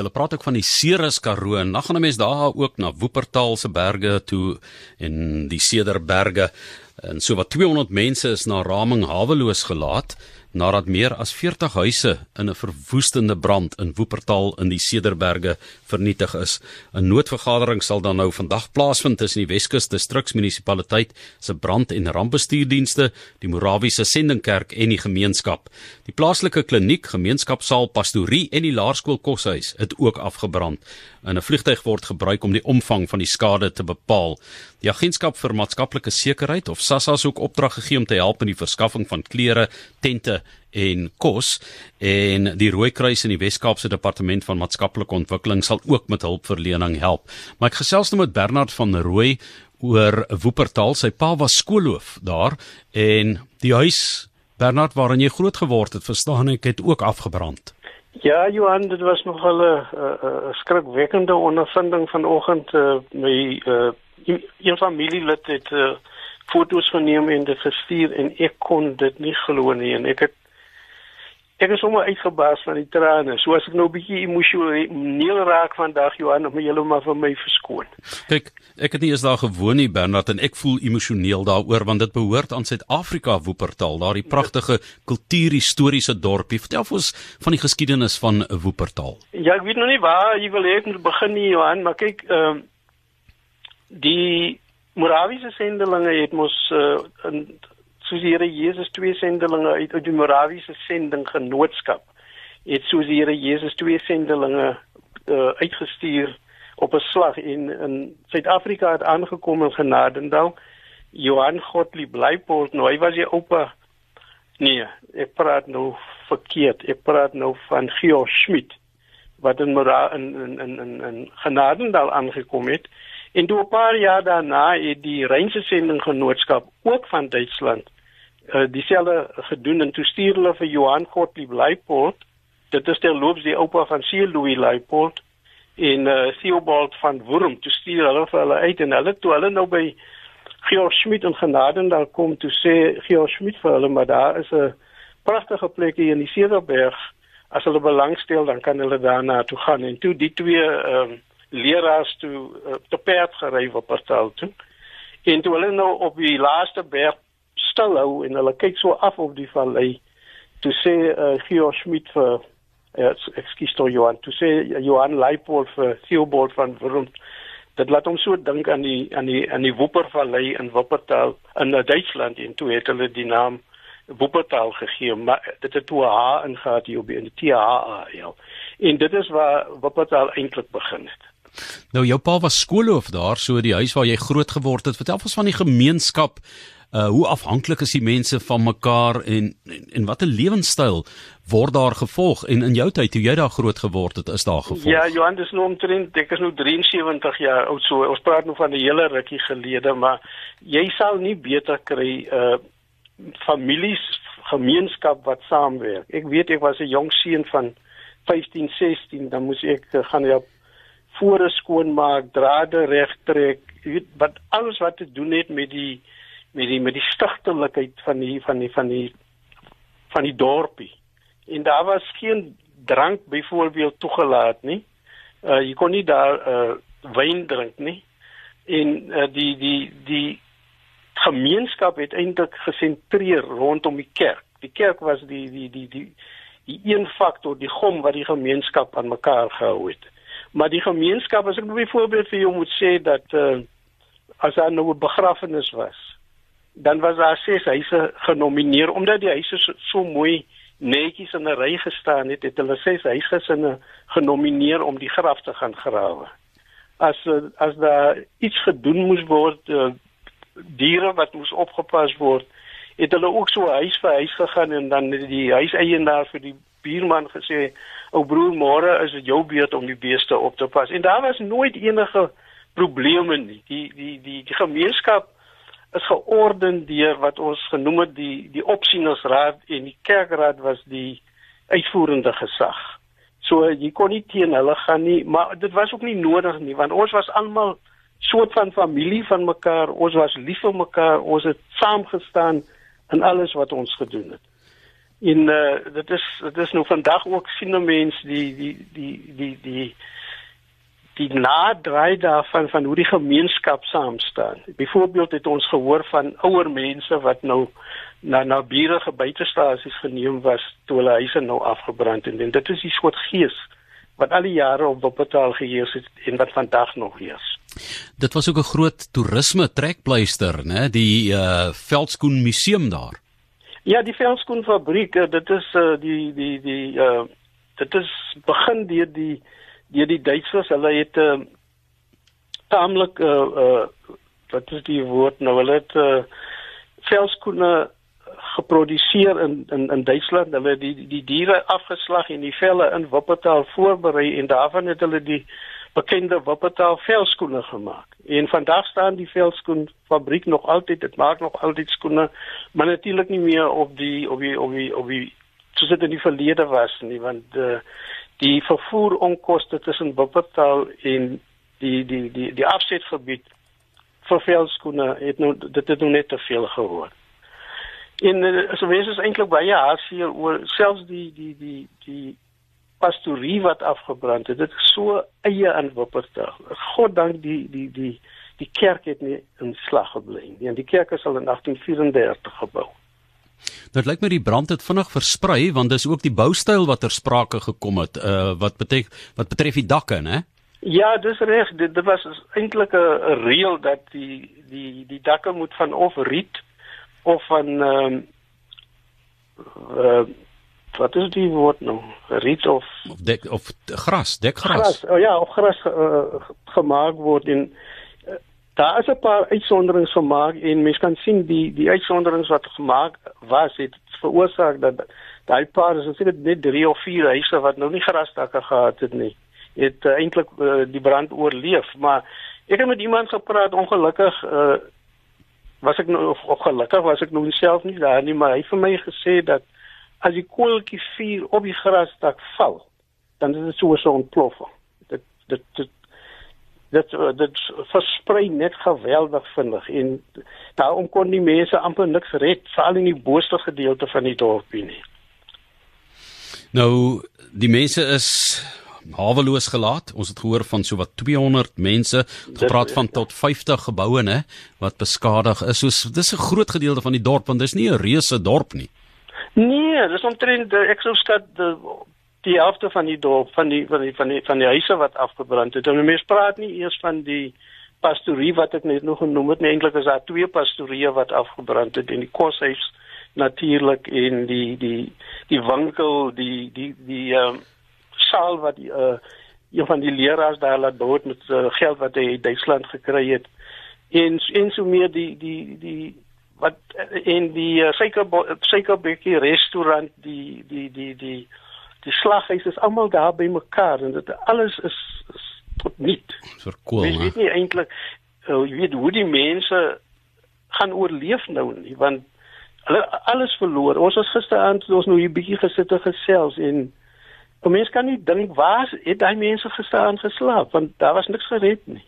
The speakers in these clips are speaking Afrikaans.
Hulle praat ook van die Ceres Karoo en dan gaan 'n mens daar ook na Woopertaal se berge toe en die Cederberge. En so wat 200 mense is na Raming haweloos gelaat nadat meer as 40 huise in 'n verwoestende brand in Woopertaal in die Cederberge vernietig is. 'n Noodvergadering sal dan nou vandag plaasvind tussen die Weskus Distriksmunisipaliteit se brand- en rampbestuurdienste, die Morawiese Sendingkerk en die gemeenskap. Die plaaslike kliniek, gemeenskapsaal, pastorie en die laerskool koshuis het ook afgebrand. 'n Vliegtuig word gebruik om die omvang van die skade te bepaal. Die Agentskap vir Maatskaplike Sekuriteit of SASSA het ook opdrag gegee om te help in die verskaffing van klere, tente en kos en die Rooikruis in die Wes-Kaapse Departement van Maatskaplike Ontwikkeling sal ook met hulpverlening help. Maar ek gesels nou met Bernard van Rooi oor Woopertaal. Sy pa was skoolhoof daar en die huis Bernard waarin jy groot geword het, verstaan ek, het ook afgebrand. Ja, Johan, dit was nog 'n skrikwekkende ondervinding vanoggend. Uh, my uh, een familielid het uh, foto's geneem en dit gestuur en ek kon dit nie glo nie en ek het ek is sommer uitgebaas van die trane. So as ek nou 'n bietjie emosioneel raak vandag Johan, moet julle maar vir my verskoon. Kyk, ek het nie eens daar gewoon nie Bernard en ek voel emosioneel daaroor want dit behoort aan Suid-Afrika Woopertaal, daardie pragtige kultuurhistoriese dorpie. Vertel ons van die geskiedenis van Woopertaal. Ja, ek weet nog nie waar jy wil hê moet begin nie Johan, maar kyk, ehm uh, die Morawiese sendelinge het mos uh, in soos die Here Jesus twee sendelinge uit uit die Morawiese sending genootskap het soos die Here Jesus twee sendelinge uh, uitgestuur op 'n slag. In in Suid-Afrika het aangekom in Genadendal Johan Gottlieb Leipold nou hy was die oupa nee ek praat nou verkeerd ek praat nou van Gio Schmidt wat in Mora in in in in Genadendal aangekom het. En toe 'n paar jaar daarna het die Rynse sending genootskap ook van Duitsland uh, dieselfde gedoen en toe stuur hulle vir Johan Gottlieb Leipold. Dit is terloops die oupa van C. Louis Leipold in uh, Theobald van Wurm. Toe stuur hulle vir hulle uit en hulle toe hulle nou by Georg Schmidt in Genadendal kom toe sê Georg Schmidt vir hulle maar daar is 'n pragtige plek hier in die Cederberg. As hulle belangstel dan kan hulle daarna toe gaan en toe die twee uh, leraars toe uh, te perd gery op Pastel toe. En toe hulle nou op die laaste berg stil hou en hulle kyk so af op die vallei toe sê uh, Gio Schmidt vir uh, ekskuus toe Johan toe sê Johan Leipold vir Theobald van Wurm dit laat hom so dink aan die aan die aan die Wuppervallei in Wuppertal in uh, Duitsland en toe het hulle die naam Wuppertal gegee maar dit het toe 'n H ingehaat hier op die THA ja en dit is waar Wuppertal eintlik begin het Nou jou pa was skoolhoof daar, so die huis waar jy groot geword het. Vertel ons van die gemeenskap. Uh hoe afhanklik is die mense van mekaar en en, en watter lewenstyl word daar gevolg en in jou tyd toe jy daar groot geword het is daar gevolg? Ja, Johan, dis nou omtrent ek is nou 73 jaar oud so. Ons praat nou van 'n hele rukkie gelede, maar jy sal nie beter kry uh families gemeenskap wat saamwerk. Ek weet ek was 'n jong seun van 15, 16, dan moes ek uh, gaan help vore skoonmaak, drade regtrek, weet wat alles wat te doen het met die met die met die stigtelikheid van die van die van die van die dorpie. En daar was geen drank byvoorbeeld toegelaat nie. Uh jy kon nie daar uh wyn drink nie. En uh, die die die gemeenskap het eintlik gesentreer rondom die kerk. Die kerk was die die die die die een faktor, die gom wat die gemeenskap aan mekaar gehou het. Maar die gemeenskap as ek byvoorbeeld vir jou moet sê dat uh, as daar nou 'n begrafnis was, dan was daar ses huise genomineer omdat die huise so, so mooi netjies in 'n ry gestaan het, het hulle ses huisgesinne genomineer om die graf te gaan grawe. As as daar iets gedoen moes word, uh, diere wat moes opgepas word, het hulle ook so huis vir huis gegaan en dan die huiseienaar vir die buurman gesê ou broer môre is dit jou beurt om die beeste op te pas en daar was nooit enige probleme nie die die die die gemeenskap is georden deur wat ons genoem het die die opsienersraad en die kerkraad was die uitvoerende gesag. So jy kon nie teen hulle gaan nie maar dit was ook nie nodig nie want ons was almal soort van familie van mekaar ons was lief vir mekaar ons het saam gestaan in alles wat ons gedoen het. En uh, dit is dit is nou vandag ook sien mense die die die die die die naderdraai daarvan van hoe die gemeenskap saam staan. Byvoorbeeld het ons gehoor van ouer mense wat nou na na bure buitestasies geneem was toe hulle huise nou afgebrand het en dit is die soort gees wat al die jare op Wuppertal geheers het en wat vandag nog heers. Dit was ook 'n groot toerisme trekpleister, né, die uh Veldskoen museum daar. Ja, die Veldskoen fabriek, eh, dit is uh die die die uh dit is begin deur die deur die Duitsers. Hulle het uh taamlik uh uh wat is die woord nou? Hulle het uh Veldskoene geproduseer in in in Duitsland. Hulle het die die diere afgeslag en die velle in Wuppertal voorberei en daarvan het hulle die bekende Wuppertal velskoene gemaak. En vandag staan die velskoen fabriek nog altyd, dit maak nog altyd skoene, maar natuurlik nie meer op die op die op die op die soos dit in die verlede was nie, want uh, die vervoer onkoste tussen Wuppertal en die die die die afsetgebied vir velskoene het nou dit het nou net te veel geword. En uh, so wees is eintlik baie hartseer oor selfs die die die die pastorie wat afgebrand het. Dit is so eie in Wuppertal. God dank die die die die kerk het nie in slag gebly nie. En die kerk is al in 1834 gebou. Dit lyk my die brand het vinnig versprei want dis ook die boustyl wat ter sprake gekom het uh wat betref wat betref die dakke, né? Ja, dis reg. Dit, dit was eintlik 'n reël dat die die die dakke moet van of riet of van ehm um, uh, wat is die woord nou? Riet of of dek of gras, dekgras. Gras. Oh ja, of gras uh, gemaak word en daar is 'n paar uitsonderings gemaak en mens kan sien die die uitsonderings wat gemaak was het veroorsaak dat daai paar is seker net 3 of 4 huise wat nou nie grasdakke gehad het nie. Het uh, eintlik uh, die brand oorleef, maar ek het met iemand gepraat ongelukkig uh, was ek nou of gelukkig was ek nou self nie daar nie, maar hy het vir my gesê dat as die koeltjie vuur op die grasdak val, dan is dit soos 'n ontploffing. Dit dit dit dit dit versprei net geweldig vinnig en daarom kon die mense amper niks red, veral in die booste gedeelte van die dorpie nie. Nou, die mense is haweloos gelaat. Ons het gehoor van so wat 200 mense, gepraat van tot 50 geboue nê wat beskadig is. So dis 'n groot gedeelte van die dorp want dis nie 'n reuse dorp nie. Nee, dis omtrent die eksoskat die die helfte van die dorp van die van die van die van die huise wat afgebrand het. En mense praat nie eers van die pastorie wat ek net nog genoem het nie. Eintlik is daar twee pastorieë wat afgebrand het en die koshuis natuurlik en die die die winkel, die die die ehm um, saal wat die uh een van die leraars daar laat bou met uh, geld wat hy uit Duitsland gekry het. En en so meer die die die wat in die uh, suiker suikerbekkie restaurant die die die die die slaghuis is almal daar by mekaar en dit alles is, is tot niet. Verkoel. Jy weet nie eintlik uh, jy weet hoe die mense gaan oorleef nou nie want hulle alles verloor. Ons was gisteraand ons nou hier bietjie gesit en gesels en 'n mens kan nie dink waar het daai mense gestaan geslaap want daar was niks gered nie.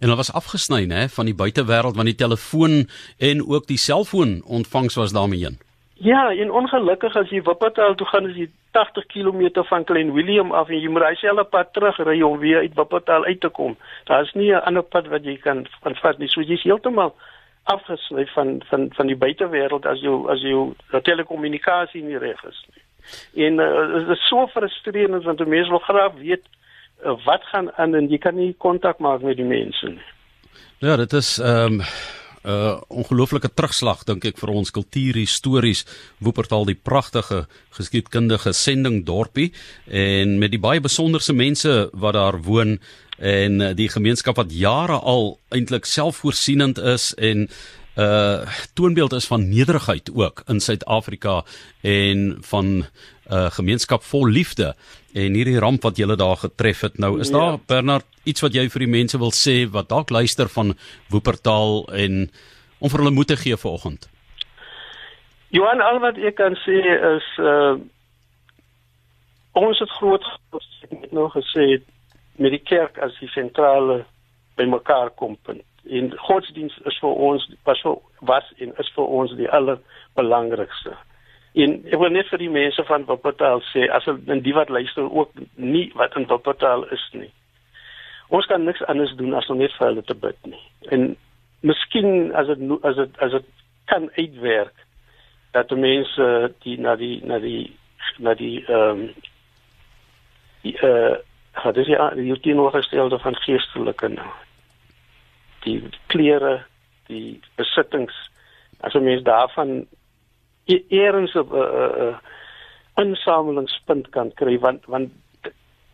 En hulle was afgesny nê van die buitewêreld want die telefoon en ook die selfoon ontvangs was daarmee heen. Ja, en ongelukkig as jy Wuppertal toe gaan as jy 80 km van Klein Willem af en jy moet dieselfde pad terugry om weer uit Wuppertal uit te kom. Daar's nie 'n ander pad wat jy kan van vat nie. So jy's heeltemal afgesny van van van die buitewêreld as jy as jy telekommunikasie nie reg is nie. En uh, dit is so frustrerend want die mense wil graag weet uh, wat gaan aan en jy kan nie kontak maak met die mense nie. Ja, dit is ehm um, 'n uh, ongelooflike terugslag dink ek vir ons kultuurhistories. Wuppertal die pragtige geskiedkundige sending dorpie en met die baie besonderse mense wat daar woon en die gemeenskap wat jare al eintlik selfvoorsienend is en uh toonbeeld is van nederigheid ook in Suid-Afrika en van 'n uh, gemeenskap vol liefde. En hierdie ramp wat julle daar getref het nou is ja. daar Bernard iets wat jy vir die mense wil sê wat dalk luister van Woopertaal en om vir hulle moed te gee vanoggend? Johan al wat ek kan sê is uh ons het groot het nou gesê met die kerk as die sentrale bymekaar kom punt en godsdiens is vir ons was vir was en is vir ons die allerbelangrikste. En ek wil net vir die mense van Wuppertal sê as hulle die wat luister ook nie wat in Wuppertal is nie. Ons kan niks anders doen as om net vir hulle te bid nie. En miskien as dit as dit as dit kan uitwerk dat die mense die na die na die na die ehm um, die eh uh, dis ja die teenoorgestelde van geestelike nou. Die klere, die besittings as 'n mens daarvan E-, eers op 'n uh, uh, insamelingspunt kan kry want want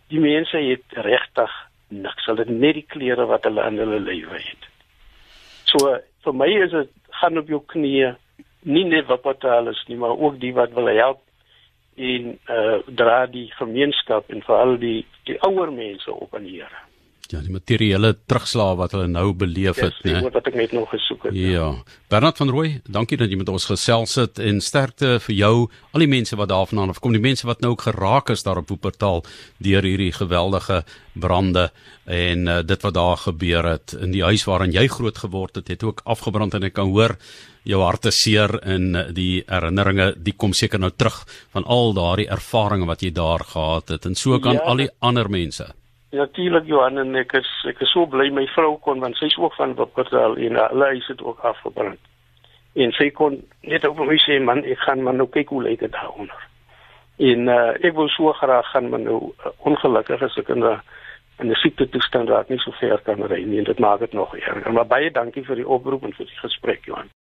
die mense het regtig niks. Hulle het net die klere wat hulle in hulle lewe het. So vir my is dit gaan op jou knieë nie net wat betaal is nie, maar ook die wat wil help eh uh, dra die gemeenskap en veral die die ouer mense op aan die Here. Ja, die materiële terugslag wat hulle nou beleef het, né? Dis wat ek net nog gesoek het. Ja. ja. Bernard van Rooi, dankie dat jy met ons gesels het en sterkte vir jou, al die mense wat daarvandaan afkom, die mense wat nou ook geraak is daar op Woopertaal deur hierdie geweldige brande en uh, dit wat daar gebeur het in die huis waarin jy groot geword het, het ook afgebrand en ek kan hoor jou harte seer in eh, die herinneringe, die kom seker nou terug van al daardie ervarings wat jy daar gehad het en so kan ja, al die ander mense. Natuurlik Johan en ek is ek is so bly my vrou kon want sy's ook van Wuppertal en hulle huis het ook afgebrand. En sy kon net op my sê man ek gaan maar nou kyk hoe lyk dit daaronder. En uh, ek wil so graag gaan maar nou uh, ongelukkig as ek in 'n in 'n siekte toestand raak nie so ver kan ry nie en dit maak dit nog erger. Maar baie dankie vir die oproep en vir die gesprek Johan.